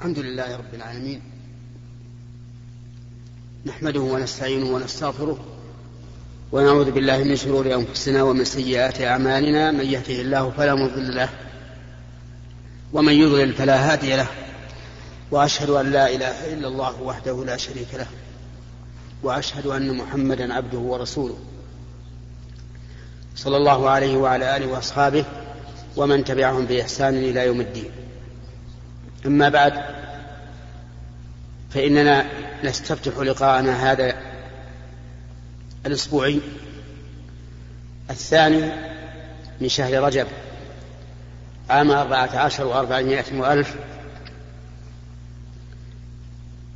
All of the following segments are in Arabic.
الحمد لله رب العالمين. نحمده ونستعينه ونستغفره ونعوذ بالله من شرور أنفسنا ومن سيئات أعمالنا. من يهده الله فلا مضل له ومن يضلل فلا هادي له. وأشهد أن لا إله إلا الله وحده لا شريك له. وأشهد أن محمدا عبده ورسوله. صلى الله عليه وعلى آله وأصحابه ومن تبعهم بإحسان إلى يوم الدين. أما بعد فإننا نستفتح لقاءنا هذا الأسبوعي الثاني من شهر رجب عام أربعة عشر وأربعمائة وألف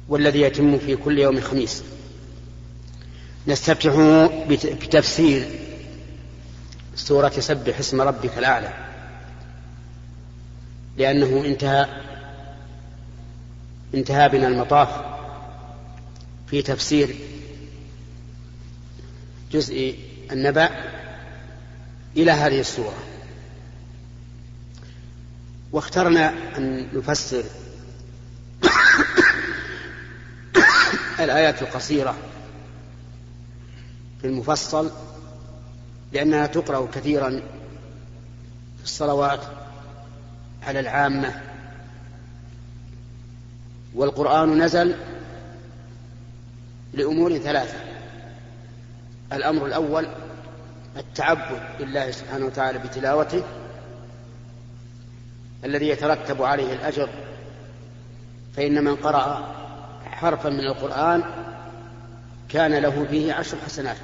والذي يتم في كل يوم خميس نستفتح بتفسير سورة سبح اسم ربك الأعلى لأنه انتهى انتهى بنا المطاف في تفسير جزء النبأ إلى هذه السورة. واخترنا أن نفسر الآيات القصيرة في المفصل لأنها تقرأ كثيرا في الصلوات على العامة والقرآن نزل لأمور ثلاثة. الأمر الأول التعبد بالله سبحانه وتعالى بتلاوته الذي يترتب عليه الأجر. فإن من قرأ حرفا من القرآن كان له فيه عشر حسنات.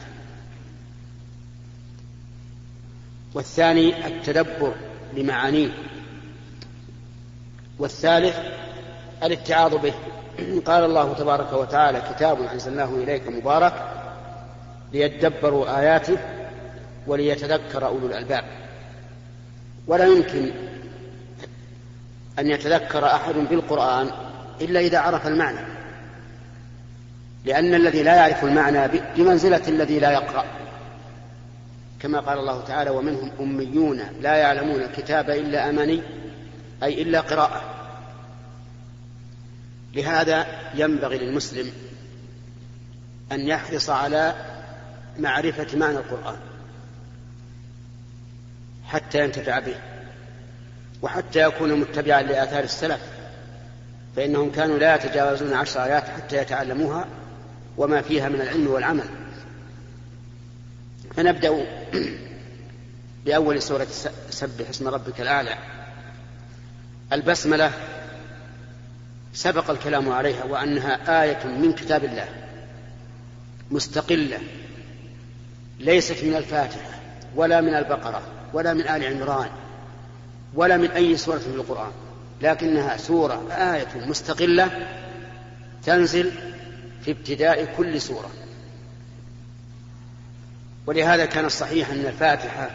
والثاني التدبر لمعانيه. والثالث الاتعاظ به. قال الله تبارك وتعالى كتاب أنزلناه إليك مبارك ليدبروا آياته وليتذكر أولو الألباب. ولا يمكن أن يتذكر أحد بالقرآن إلا إذا عرف المعنى. لأن الذي لا يعرف المعنى بمنزلة الذي لا يقرأ. كما قال الله تعالى ومنهم أميون لا يعلمون الكتاب إلا أماني أي إلا قراءة. لهذا ينبغي للمسلم أن يحرص على معرفة معنى القرآن حتى ينتفع به وحتى يكون متبعا لآثار السلف فإنهم كانوا لا يتجاوزون عشر آيات حتى يتعلموها وما فيها من العلم والعمل. فنبدأ بأول سورة سبح اسم ربك الأعلى. البسملة سبق الكلام عليها وأنها آية من كتاب الله مستقلة ليست من الفاتحة ولا من البقرة ولا من آل عمران ولا من أي سورة في القرآن لكنها سورة آية مستقلة تنزل في ابتداء كل سورة. ولهذا كان الصحيح أن الفاتحة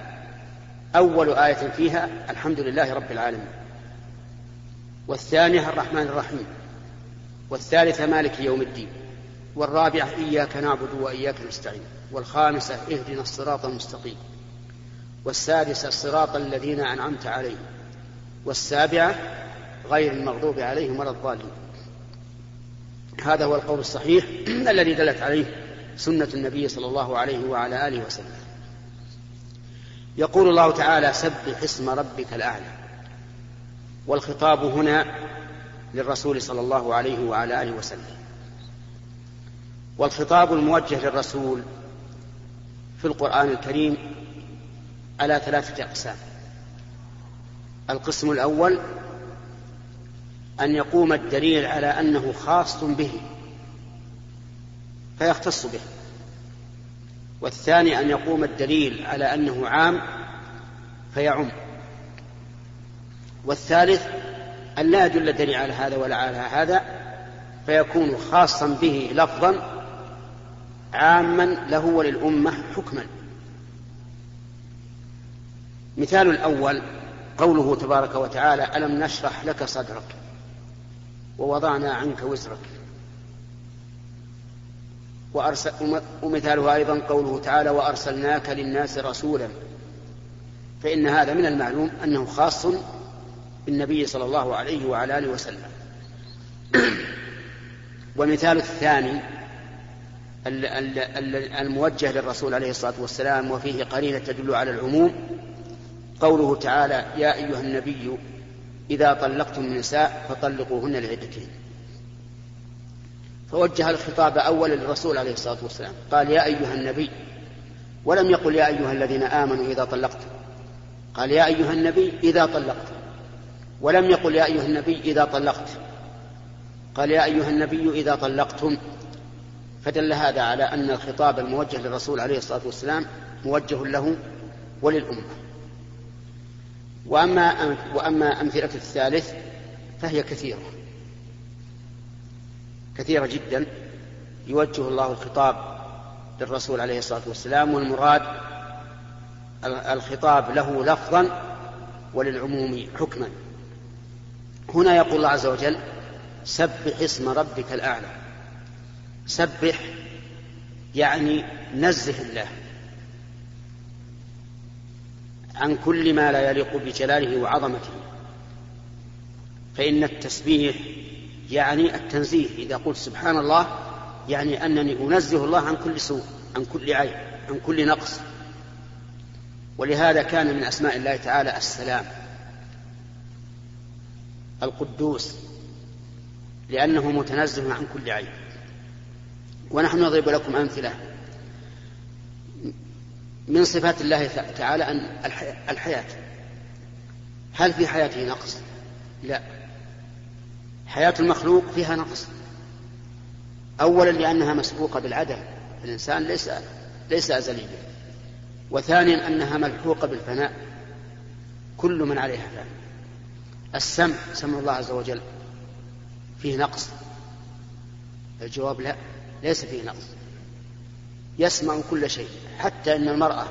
أول آية فيها الحمد لله رب العالمين. والثانية الرحمن الرحيم. والثالثة مالك يوم الدين. والرابعة إياك نعبد وإياك نستعين. والخامسة اهدنا الصراط المستقيم. والسادسة صراط الذين أنعمت عليهم. والسابعة غير المغضوب عليهم ولا الضالين. هذا هو القول الصحيح الذي دلت عليه سنة النبي صلى الله عليه وعلى آله وسلم. يقول الله تعالى سبح اسم ربك الأعلى. والخطاب هنا للرسول صلى الله عليه وعلى آله وسلم. والخطاب الموجه للرسول في القرآن الكريم على ثلاثة أقسام. القسم الأول أن يقوم الدليل على أنه خاص به فيختص به. والثاني أن يقوم الدليل على أنه عام فيعم. والثالث أن لا يدل الدليل على هذا ولا على هذا فيكون خاصا به لفظا عاما له وللأمة حكما. مثال الأول قوله تبارك وتعالى ألم نشرح لك صدرك ووضعنا عنك وزرك. وأرسل ومثاله أيضا قوله تعالى وأرسلناك للناس رسولا. فإن هذا من المعلوم أنه خاص بالنبي صلى الله عليه وعلى آله وسلم. والمثال الثاني الموجه للرسول عليه الصلاة والسلام وفيه قرينة تدل على العموم. قوله تعالى يا أيها النبي إذا طلقتم النساء فطلقوهن لعدتهن فوجه الخطاب أولا للرسول عليه الصلاة والسلام. قال يا أيها النبي. ولم يقل يا أيها الذين آمنوا إذا طلقتم. قال يا أيها النبي إذا طلقت ولم يقل يا أيها النبي إذا طلقت. قال يا أيها النبي إذا طلقتم. فدل هذا على أن الخطاب الموجه للرسول عليه الصلاة والسلام موجه له وللأمة. وأما وأما أمثلة الثالث فهي كثيرة. كثيرة جدا يوجه الله الخطاب للرسول عليه الصلاة والسلام والمراد الخطاب له لفظا وللعموم حكما. هنا يقول الله عز وجل سبح اسم ربك الأعلى. سبح يعني نزه الله عن كل ما لا يليق بجلاله وعظمته. فإن التسبيح يعني التنزيه إذا قلت سبحان الله يعني أنني أنزه الله عن كل سوء عن كل عيب عن كل نقص. ولهذا كان من أسماء الله تعالى السلام. القدوس لأنه متنزه عن كل عيب ونحن نضرب لكم أمثلة. من صفات الله تعالى أن الحياة. هل في حياته نقص؟ لا. حياة المخلوق فيها نقص. أولا لأنها مسبوقة بالعدم الإنسان ليس ليس أزليا. وثانيا أنها ملحوقة بالفناء. كل من عليها فان السمع سمع الله عز وجل. فيه نقص. الجواب لا ليس فيه نقص. يسمع كل شيء حتى إن المرأة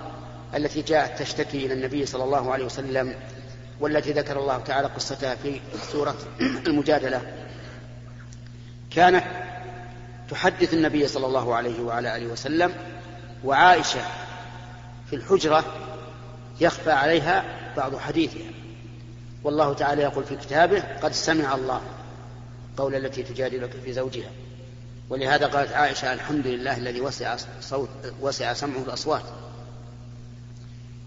التي جاءت تشتكي إلى النبي صلى الله عليه وسلم والتي ذكر الله تعالى قصتها في سورة المجادلة كانت تحدث النبي صلى الله عليه وعلى آله وسلم وعائشة في الحجرة يخفى عليها بعض حديثها. والله تعالى يقول في كتابه قد سمع الله قول التي تجادلك في زوجها. ولهذا قالت عائشة الحمد لله الذي وسع صوت وسع سمعه الأصوات.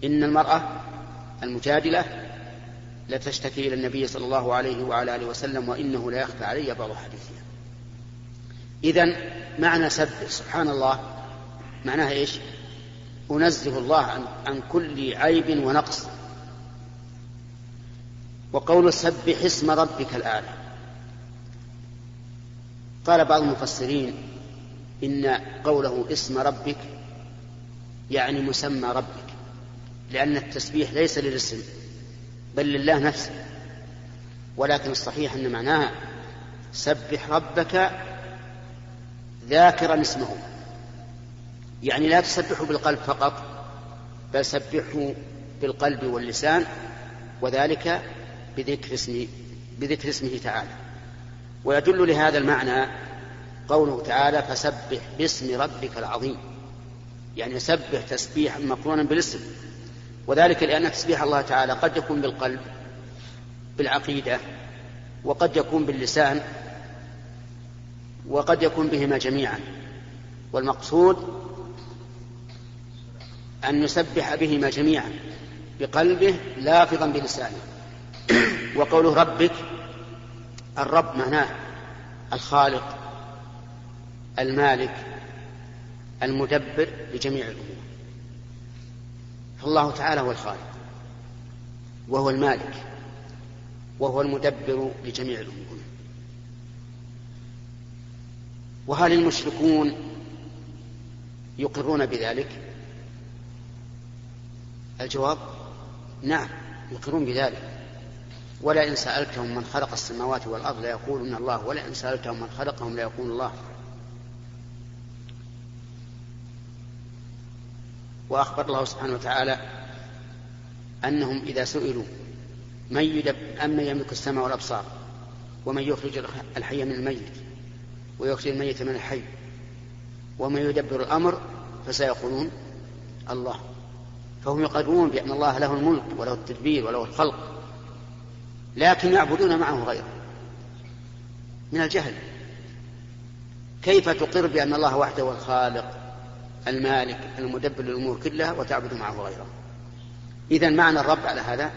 إن المرأة المجادلة لتشتكي إلى النبي صلى الله عليه وعلى آله وسلم وإنه لا يخفى علي بعض حديثها. إذا معنى سبح سبحان الله معناها إيش؟ أنزه الله عن, عن كل عيب ونقص. وقول سبح اسم ربك الأعلى. قال بعض المفسرين إن قوله اسم ربك يعني مسمى ربك لأن التسبيح ليس للاسم بل لله نفسه. ولكن الصحيح أن معناها سبح ربك ذاكرا اسمه. يعني لا تسبحه بالقلب فقط بل سبحه بالقلب واللسان وذلك بذكر اسم بذكر اسمه تعالى. ويدل لهذا المعنى قوله تعالى فسبح باسم ربك العظيم. يعني سبح تسبيحا مقرونا بالاسم. وذلك لأن تسبيح الله تعالى قد يكون بالقلب بالعقيدة وقد يكون باللسان وقد يكون بهما جميعا. والمقصود أن نسبح بهما جميعا بقلبه لافظا بلسانه. وقوله ربك الرب معناه الخالق المالك المدبر لجميع الأمور. فالله تعالى هو الخالق وهو المالك وهو المدبر لجميع الأمور. وهل المشركون يقرون بذلك؟ الجواب نعم يقرون بذلك. ولئن سألتهم من خلق السماوات والأرض ليقولون الله ولئن سألتهم من خلقهم ليقولون الله. وأخبر الله سبحانه وتعالى أنهم إذا سئلوا من يدب أمن يملك السماء والأبصار؟ ومن يخرج الحي من الميت؟ ويخرج الميت من الحي؟ ومن يدبر الأمر فسيقولون الله. فهم يقرون بأن الله له الملك وله التدبير وله الخلق. لكن يعبدون معه غيره. من الجهل. كيف تقر بأن الله وحده هو الخالق المالك المدبر للأمور كلها وتعبد معه غيره؟ إذا معنى الرب على هذا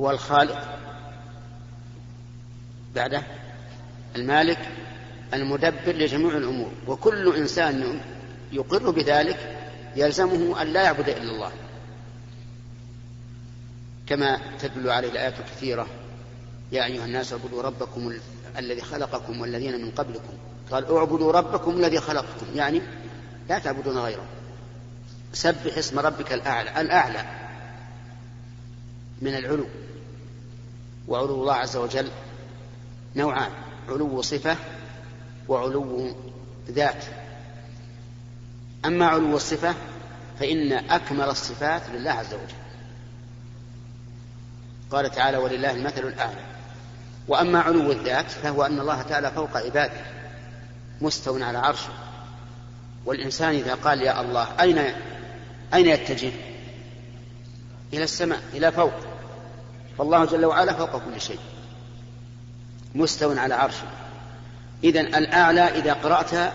هو الخالق. بعده المالك المدبر لجميع الأمور. وكل إنسان يقر بذلك يلزمه أن لا يعبد إلا الله. كما تدل عليه الآيات الكثيرة. يا أيها الناس اعبدوا ربكم الذي خلقكم والذين من قبلكم. قال اعبدوا ربكم الذي خلقكم. يعني لا تعبدون غيره. سبح اسم ربك الأعلى. الأعلى من العلو. وعلو الله عز وجل نوعان. علو صفة وعلو ذات. أما علو الصفة فإن أكمل الصفات لله عز وجل. قال تعالى ولله المثل الأعلى. وأما علو الذات فهو أن الله تعالى فوق عباده مستو على عرشه. والإنسان إذا قال يا الله أين أين يتجه؟ إلى السماء إلى فوق. فالله جل وعلا فوق كل شيء. مستو على عرشه. إذا الأعلى إذا قرأت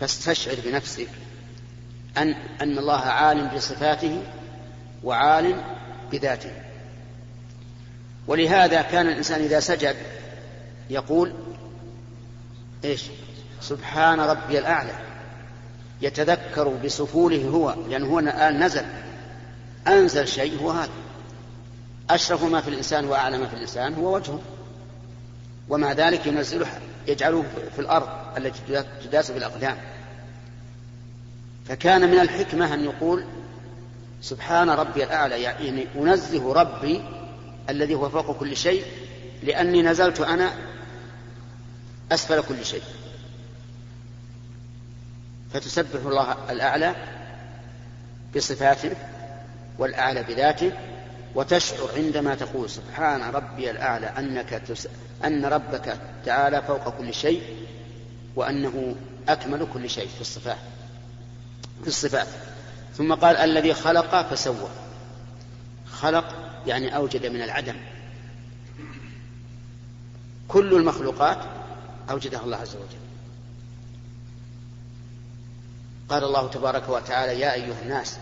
فاستشعر بنفسك أن أن الله عالم بصفاته وعالم بذاته. ولهذا كان الإنسان إذا سجد يقول إيش؟ سبحان ربي الأعلى. يتذكر بسفوله هو لأنه هو الآن نزل. أنزل شيء هو هذا. أشرف ما في الإنسان وأعلى ما في الإنسان هو وجهه. ومع ذلك ينزله يجعله في الأرض التي تداس بالأقدام. فكان من الحكمة أن يقول سبحان ربي الأعلى يعني أنزه ربي الذي هو فوق كل شيء لأني نزلت أنا أسفل كل شيء. فتسبح الله الأعلى بصفاته والأعلى بذاته وتشعر عندما تقول سبحان ربي الأعلى أنك تس... أن ربك تعالى فوق كل شيء وأنه أكمل كل شيء في الصفات في الصفات. ثم قال الذي خلق فسوى. خلق يعني أوجد من العدم. كل المخلوقات أوجدها الله عز وجل. قال الله تبارك وتعالى يا أيها الناس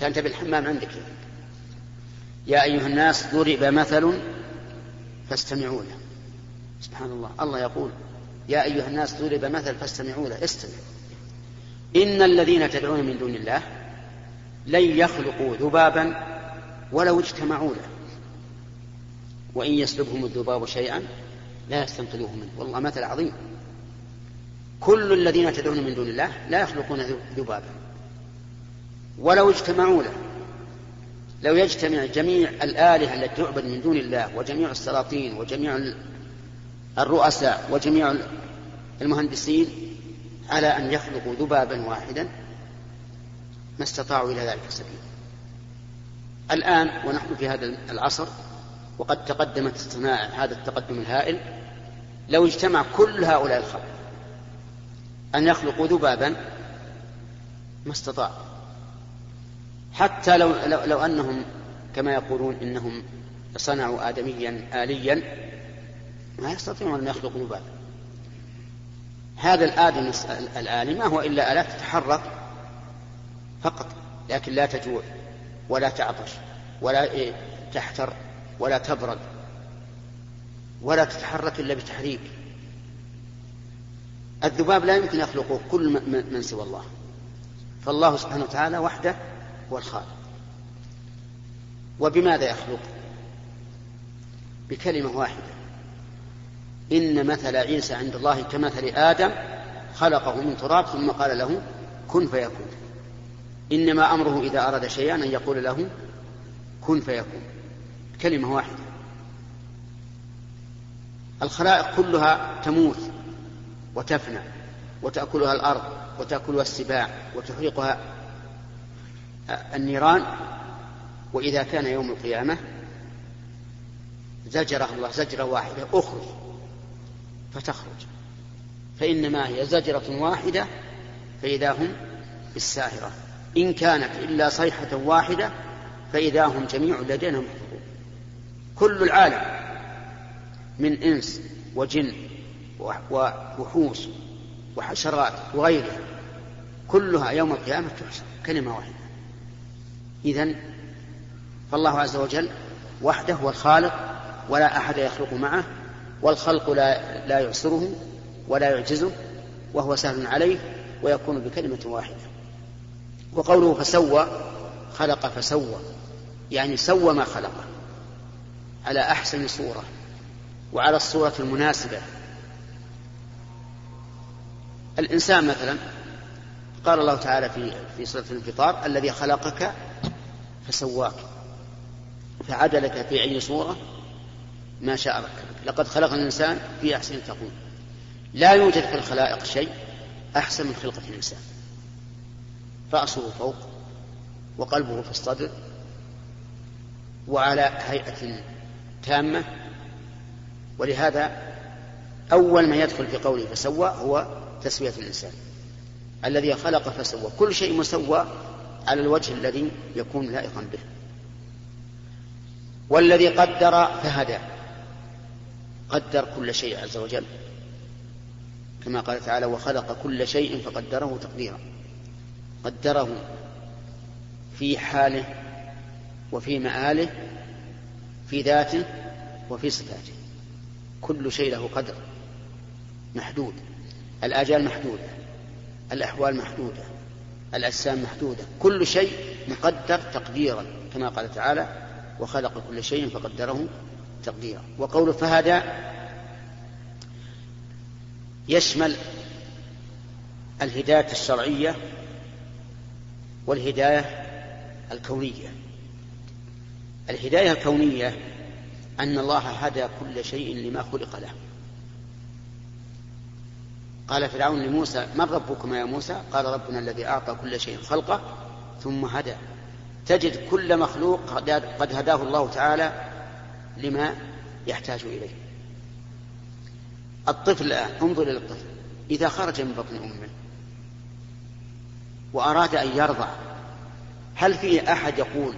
كانت بالحمام عندك. يا أيها الناس ضرب مثل فاستمعوا له سبحان الله. الله يقول يا أيها الناس ضرب مثل فاستمعوا له استمعوا إن الذين تدعون من دون الله لن يخلقوا ذبابا ولو اجتمعوا له. وإن يسلبهم الذباب شيئا لا يستنقذوه منه. والله مثل عظيم. كل الذين تدعون من دون الله لا يخلقون ذبابا. ولو اجتمعوا له. لو يجتمع جميع الآلهة التي تعبد من دون الله وجميع السلاطين وجميع الرؤساء وجميع المهندسين على أن يخلقوا ذبابا واحدا ما استطاعوا إلى ذلك سبيلا. الآن ونحن في هذا العصر وقد تقدمت الصناعة هذا التقدم الهائل لو اجتمع كل هؤلاء الخلق أن يخلقوا ذبابا ما استطاع. حتى لو, لو, لو أنهم كما يقولون إنهم صنعوا آدميا آليا ما يستطيعون أن يخلقوا ذبابا. هذا الآدم الآلي ما هو إلا آلات تتحرك فقط لكن لا تجوع. ولا تعطش ولا تحتر ولا تبرد ولا تتحرك إلا بتحريك. الذباب لا يمكن يخلقه كل من سوى الله. فالله سبحانه وتعالى وحده هو الخالق. وبماذا يخلق؟ بكلمة واحدة. إن مثل عيسى عند الله كمثل آدم خلقه من تراب ثم قال له كن فيكون. إنما أمره إذا أراد شيئا أن يقول له كن فيكون. كلمة واحدة. الخلائق كلها تموت وتفنى وتأكلها الأرض وتأكلها السباع وتحرقها النيران. وإذا كان يوم القيامة زجره الله زجرة واحدة أخرج فتخرج. فإنما هي زجرة واحدة فإذا هم بالساهرة. إن كانت إلا صيحة واحدة فإذا هم جميع لدينا محفوظون. كل العالم من إنس وجن ووحوش وحشرات وغيرها كلها يوم القيامة تحشر. كلمة واحدة. إذن فالله عز وجل وحده هو الخالق ولا أحد يخلق معه والخلق لا, لا يعسره ولا يعجزه وهو سهل عليه ويكون بكلمة واحدة. وقوله فسوى خلق فسوى يعني سوى ما خلقه على أحسن صورة وعلى الصورة المناسبة. الإنسان مثلا قال الله تعالى في في سورة الانفطار الذي خلقك فسواك فعدلك في أي صورة ما شاء ركبك لقد خلق الإنسان في أحسن تقويم. لا يوجد في الخلائق شيء أحسن من خلقة الإنسان. رأسه فوق وقلبه في الصدر وعلى هيئة تامة. ولهذا أول ما يدخل في قوله فسوى هو تسوية الإنسان. الذي خلق فسوى. كل شيء مسوى على الوجه الذي يكون لائقا به. والذي قدر فهدى. قدر كل شيء عز وجل. كما قال تعالى وخلق كل شيء فقدره تقديرا. قدره في حاله وفي مآله في ذاته وفي صفاته. كل شيء له قدر محدود. الآجال محدودة الأحوال محدودة الأجسام محدودة. كل شيء مقدر تقديرا كما قال تعالى وخلق كل شيء فقدره تقديرا. وقول فهدى يشمل الهداية الشرعية والهداية الكونية. الهداية الكونية أن الله هدى كل شيء لما خلق له. قال فرعون لموسى من ربكما يا موسى؟ قال ربنا الذي أعطى كل شيء خلقه ثم هدى. تجد كل مخلوق قد هداه الله تعالى لما يحتاج إليه. الطفل الآن انظر إلى الطفل. إذا خرج من بطن أمه وأراد أن يرضع هل في أحد يقول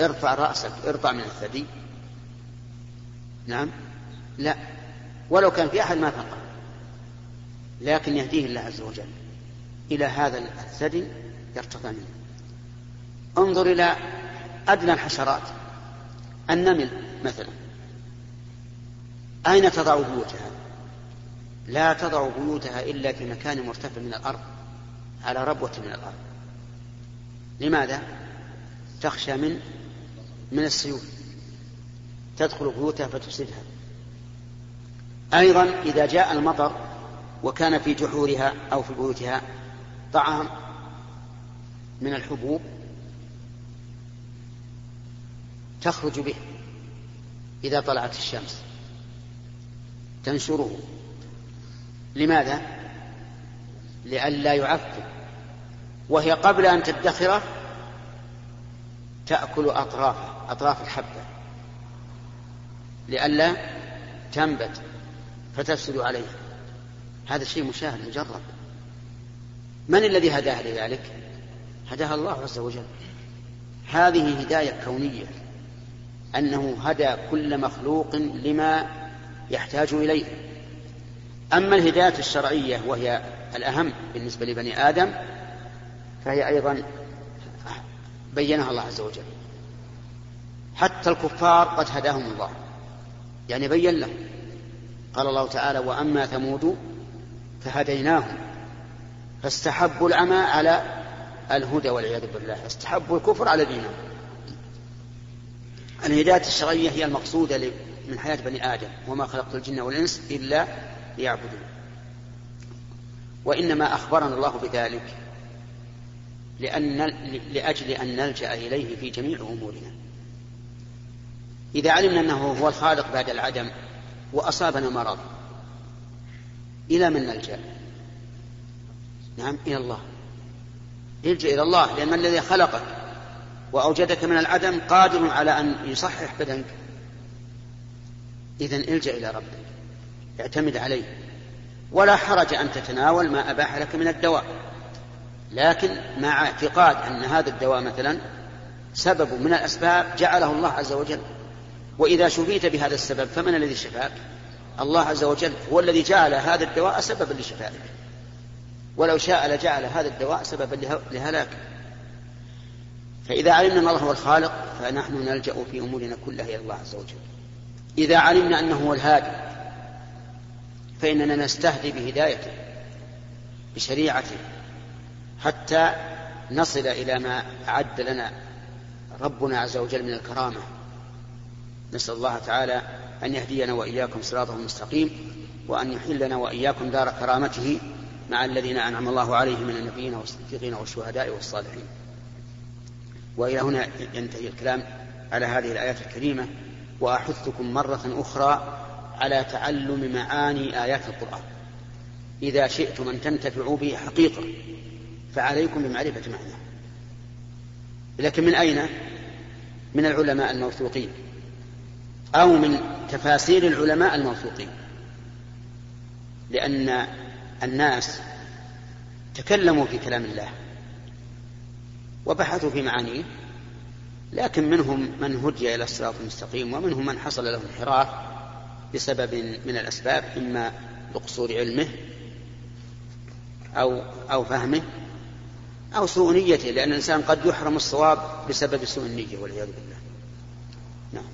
ارفع رأسك ارفع من الثدي؟ نعم. لا. ولو كان في أحد ما فقط. لكن يهديه الله عز وجل إلى هذا الثدي يرتضى منه. انظر إلى أدنى الحشرات. النمل مثلا. أين تضع بيوتها؟ لا تضع بيوتها إلا في مكان مرتفع من الأرض. على ربوة من الأرض. لماذا؟ تخشى من من السيول تدخل بيوتها فتفسدها. أيضا إذا جاء المطر وكان في جحورها أو في بيوتها طعام من الحبوب تخرج به إذا طلعت الشمس. تنشره. لماذا؟ لئلا يعفن وهي قبل أن تدخره تأكل أطرافه أطراف الحبة. لئلا تنبت فتفسد عليها. هذا شيء مشاهد مجرب من الذي هداها لذلك؟ هداها الله عز وجل. هذه هداية كونية. أنه هدى كل مخلوق لما يحتاج إليه. أما الهداية الشرعية وهي الأهم بالنسبة لبني آدم فهي أيضا بينها الله عز وجل. حتى الكفار قد هداهم الله. يعني بين لهم. قال الله تعالى وأما ثمود فهديناهم. فاستحبوا العمى على الهدى والعياذ بالله. استحبوا الكفر على دينهم. الهداية الشرعية هي المقصودة من حياة بني آدم. وما خلقت الجن والإنس إلا ليعبدون. وإنما أخبرنا الله بذلك لأن لأجل أن نلجأ إليه في جميع أمورنا. إذا علمنا أنه هو الخالق بعد العدم وأصابنا مرض إلى من نلجأ؟ نعم إلى الله. الجأ إلى الله لأن الذي خلقك وأوجدك من العدم قادر على أن يصحح بدنك. إذا الجأ إلى ربك اعتمد عليه. ولا حرج أن تتناول ما أباح لك من الدواء. لكن مع اعتقاد أن هذا الدواء مثلا سبب من الأسباب جعله الله عز وجل. وإذا شفيت بهذا السبب فمن الذي شفاك؟ الله عز وجل. هو الذي جعل هذا الدواء سببا لشفائك. ولو شاء لجعل هذا الدواء سببا لهلاك. فإذا علمنا أن الله هو الخالق فنحن نلجأ في أمورنا كلها إلى الله عز وجل. إذا علمنا أنه هو الهادي فإننا نستهدي بهدايته بشريعته حتى نصل إلى ما أعد لنا ربنا عز وجل من الكرامة. نسأل الله تعالى أن يهدينا وإياكم صراطه المستقيم وأن يحلنا وإياكم دار كرامته مع الذين أنعم الله عليهم من النبيين والصديقين والشهداء والصالحين. وإلى هنا ينتهي الكلام على هذه الآيات الكريمة وأحثكم مرة أخرى على تعلم معاني آيات القرآن. إذا شئتم أن تنتفعوا به حقيقة فعليكم بمعرفة معناه. لكن من أين؟ من العلماء الموثوقين. أو من تفاسير العلماء الموثوقين. لأن الناس تكلموا في كلام الله وبحثوا في معانيه لكن منهم من هدي إلى الصراط المستقيم ومنهم من حصل له انحراف بسبب من الأسباب إما لقصور علمه أو أو فهمه أو سوء نيته لأن الإنسان قد يحرم الصواب بسبب سوء النية والعياذ بالله نعم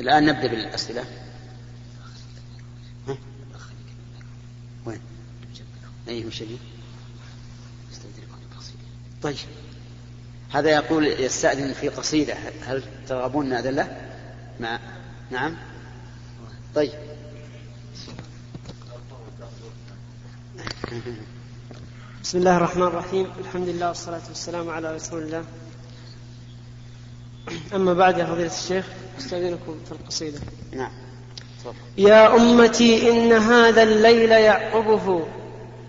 الآن نبدأ بالأسئلة ها؟ وين؟ أي شيء طيب هذا يقول يستأذن في قصيدة هل ترغبون نأذن له؟ ما نعم طيب. بسم الله الرحمن الرحيم. الحمد لله والصلاة والسلام على رسول الله. أما بعد يا فضيلة الشيخ أستأذنكم في القصيدة. نعم يا أمتي إن هذا الليل يعقبه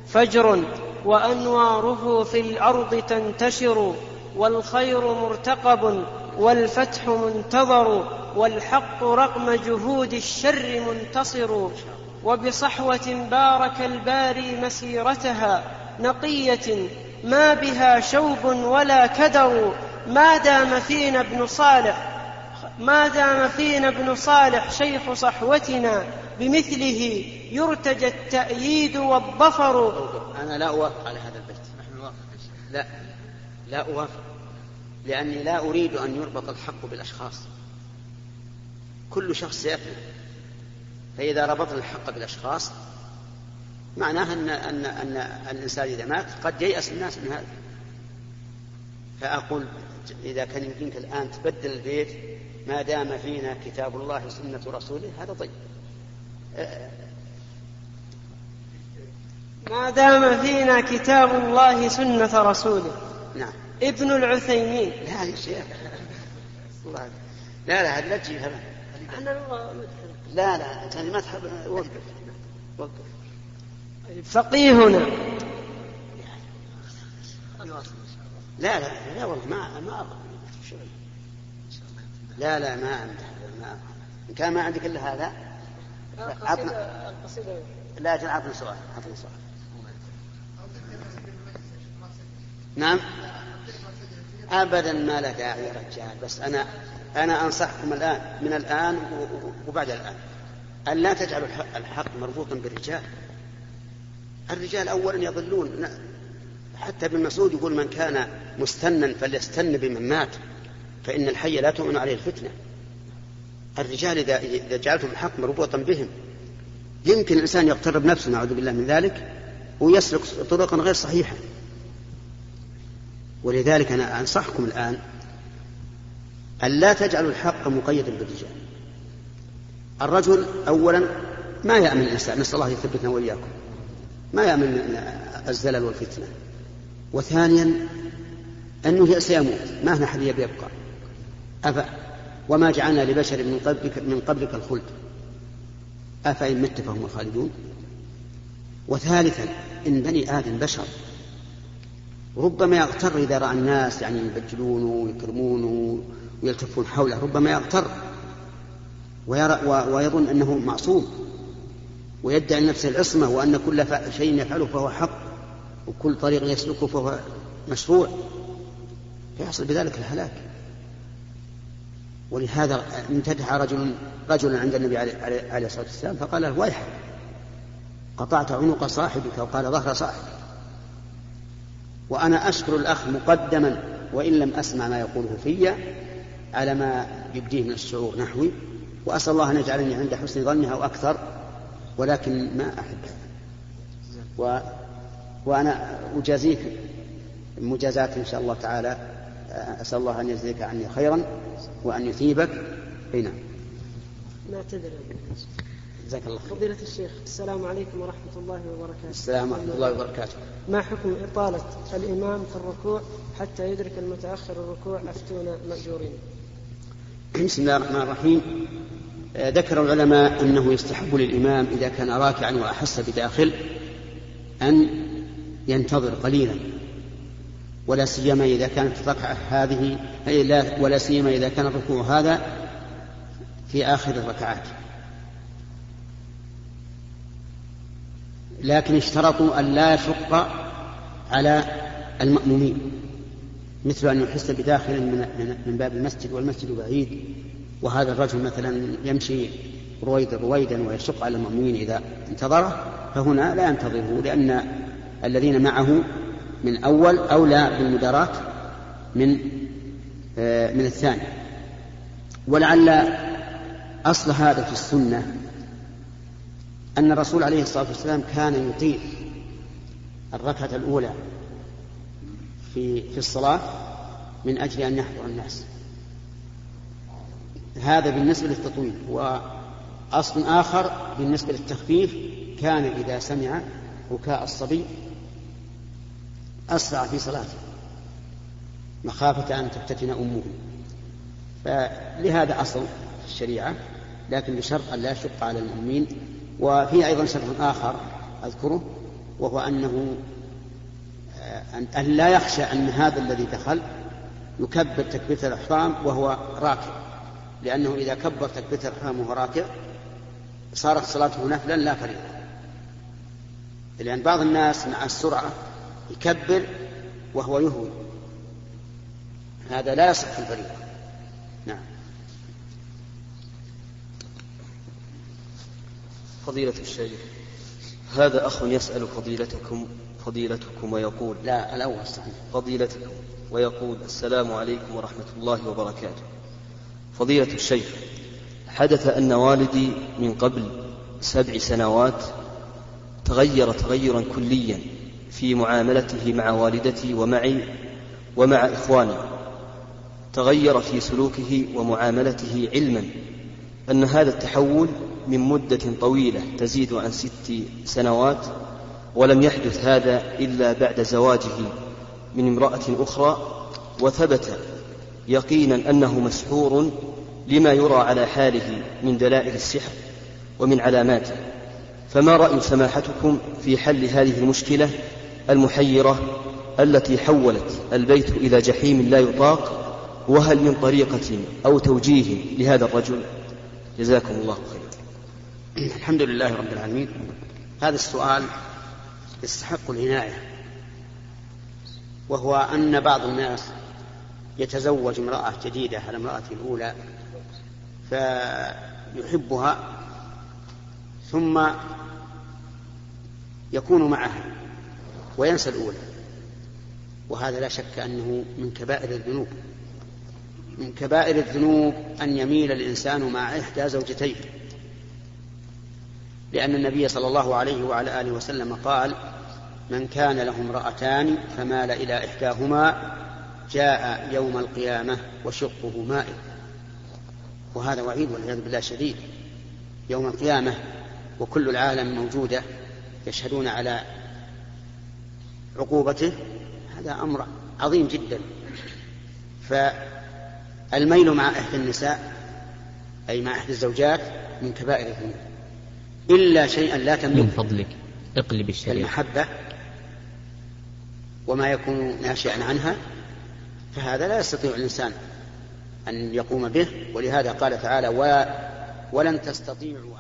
فجر وأنواره في الأرض تنتشر والخير مرتقب والفتح منتظر والحق رغم جهود الشر منتصر وبصحوة بارك الباري مسيرتها نقية ما بها شوب ولا كدر ما دام فينا ابن صالح ما دام فينا ابن صالح شيخ صحوتنا بمثله يرتجى التأييد والظفر. أنا لا أوافق على هذا البيت. لا لا أوافق. لأني لا أريد أن يربط الحق بالأشخاص. كل شخص سيفنى فإذا ربطنا الحق بالأشخاص معناه أن أن أن الإنسان إذا مات قد ييأس الناس من هذا. فأقول إذا كان يمكنك الآن تبدل البيت ما دام فينا كتاب الله وسنة رسوله هذا طيب. ما دام فينا كتاب الله سنة رسوله. نعم. ابن العثيمين. لا يا شيخ. لا لا هذا. لا لا ما تحب. وقف. وقف. فقيهنا لا لا لا والله ما ما لا لا ما عندي ما إن كان ما عندك إلا هذا عطنا لا أجل عطنا سؤال عطنا سؤال. نعم. ابدا ما له داعي يا رجال بس أنا أنا أنصحكم الآن من الآن وبعد الآن أن لا تجعلوا الحق مربوطا بالرجال. الرجال أولا يضلون. حتى ابن مسعود يقول من كان مستنا فليستن بمن مات فإن الحي لا تؤمن عليه الفتنة. الرجال إذا جعلتم الحق مربوطا بهم. يمكن الإنسان يغتر بنفسه نعوذ بالله من ذلك ويسلك طرقا غير صحيحة. ولذلك أنا أنصحكم الآن أن لا تجعلوا الحق مقيدا بالرجال. الرجل أولا ما يأمن الإنسان نسأل الله يثبتنا وإياكم. ما يأمن الزلل والفتنة. وثانيا أنه سيموت ما هنا أحد يبقى. أفا وما جعلنا لبشر من قبلك من قبلك الخلد. أفإن مت فهم الخالدون. وثالثا إن بني آدم بشر. ربما يغتر إذا رأى الناس يعني يبجلونه ويكرمونه ويلتفون حوله ربما يغتر ويرى ويظن أنه معصوم ويدعي لنفسه العصمة وأن كل شيء يفعله فهو حق وكل طريق يسلكه فهو مشروع. فيحصل بذلك الهلاك. ولهذا امتدح رجل رجلا عند النبي عليه الصلاة والسلام فقال له ويحك قطعت عنق صاحبك وقال ظهر صاحبك وأنا أشكر الأخ مقدما وإن لم أسمع ما يقوله في على ما يبديه من الشعور نحوي وأسأل الله أن يجعلني عند حسن ظنها وأكثر ولكن ما أحب. و وأنا أجازيك مجازات إن شاء الله تعالى. أسأل الله أن يجزيك عني خيرا وأن يثيبك. أي نعم. نعتذر جزاك الله خير. فضيلة الشيخ السلام عليكم ورحمة الله وبركاته. السلام ورحمة الله وبركاته. ما حكم إطالة الإمام في الركوع حتى يدرك المتأخر الركوع أفتونا مأجورين؟ بسم الله الرحمن الرحيم. آه، ذكر العلماء أنه يستحب للإمام إذا كان راكعا وأحس بداخل أن ينتظر قليلا ولا سيما إذا كانت الركعة هذه ولا سيما إذا كان الركوع هذا في آخر الركعات. لكن اشترطوا أن لا يشق على المأمومين. مثل أن يحس بداخل من باب المسجد والمسجد بعيد. وهذا الرجل مثلا يمشي رويدا رويدا ويشق على المأمومين إذا انتظره فهنا لا ينتظره لأن الذين معه من أول أولى بالمداراة من آه، من الثاني. ولعل أصل هذا في السنة أن الرسول عليه الصلاة والسلام كان يطيل الركعة الأولى. في في الصلاة من أجل أن يحضر الناس. هذا بالنسبة للتطويل. وأصل آخر بالنسبة للتخفيف كان إذا سمع بكاء الصبي أسرع في صلاته. مخافة أن تفتتن أمه. فلهذا أصل في الشريعة لكن بشرط أن لا يشق على المؤمنين. وفي أيضا شرط آخر أذكره وهو أنه أن لا يخشى أن هذا الذي دخل يكبر تكبيرة الإحرام وهو راكع. لأنه إذا كبر تكبيرة الإحرام وهو راكع صارت صلاته نفلا لا فريضة. لأن بعض الناس مع السرعة يكبر وهو يهوي. هذا لا يصح في الفريضة. نعم. فضيلة الشيخ هذا أخ يسأل فضيلتكم فضيلتكم ويقول لا الأول صحيح. فضيلتكم ويقول السلام عليكم ورحمة الله وبركاته. فضيلة الشيخ حدث أن والدي من قبل سبع سنوات تغير تغيرا كليا في معاملته مع والدتي ومعي ومع إخواني. تغير في سلوكه ومعاملته علما أن هذا التحول من مدة طويلة تزيد عن ست سنوات ولم يحدث هذا إلا بعد زواجه من امرأة أخرى وثبت يقينا أنه مسحور لما يرى على حاله من دلائل السحر ومن علاماته. فما رأي سماحتكم في حل هذه المشكلة المحيرة التي حولت البيت إلى جحيم لا يطاق؟ وهل من طريقة أو توجيه لهذا الرجل؟ جزاكم الله خيرا. الحمد لله رب العالمين. هذا السؤال يستحق العناية وهو أن بعض الناس يتزوج امرأة جديدة على امرأته الأولى فيحبها ثم يكون معها وينسى الأولى. وهذا لا شك أنه من كبائر الذنوب من كبائر الذنوب أن يميل الإنسان مع إحدى زوجتيه. لأن النبي صلى الله عليه وعلى آله وسلم قال من كان له امرأتان فمال إلى إحداهما جاء يوم القيامة وشقه مائل. وهذا وعيد والعياذ بالله شديد. يوم القيامة وكل العالم موجودة يشهدون على عقوبته هذا أمر عظيم جدا. فالميل مع إحدى النساء أي مع إحدى الزوجات من كبائر الذنوب. إلا شيئا لا تملك. من فضلك اقلب الشريعة. المحبة وما يكون ناشئا عنها فهذا لا يستطيع الإنسان أن يقوم به. ولهذا قال تعالى ولن تستطيعوا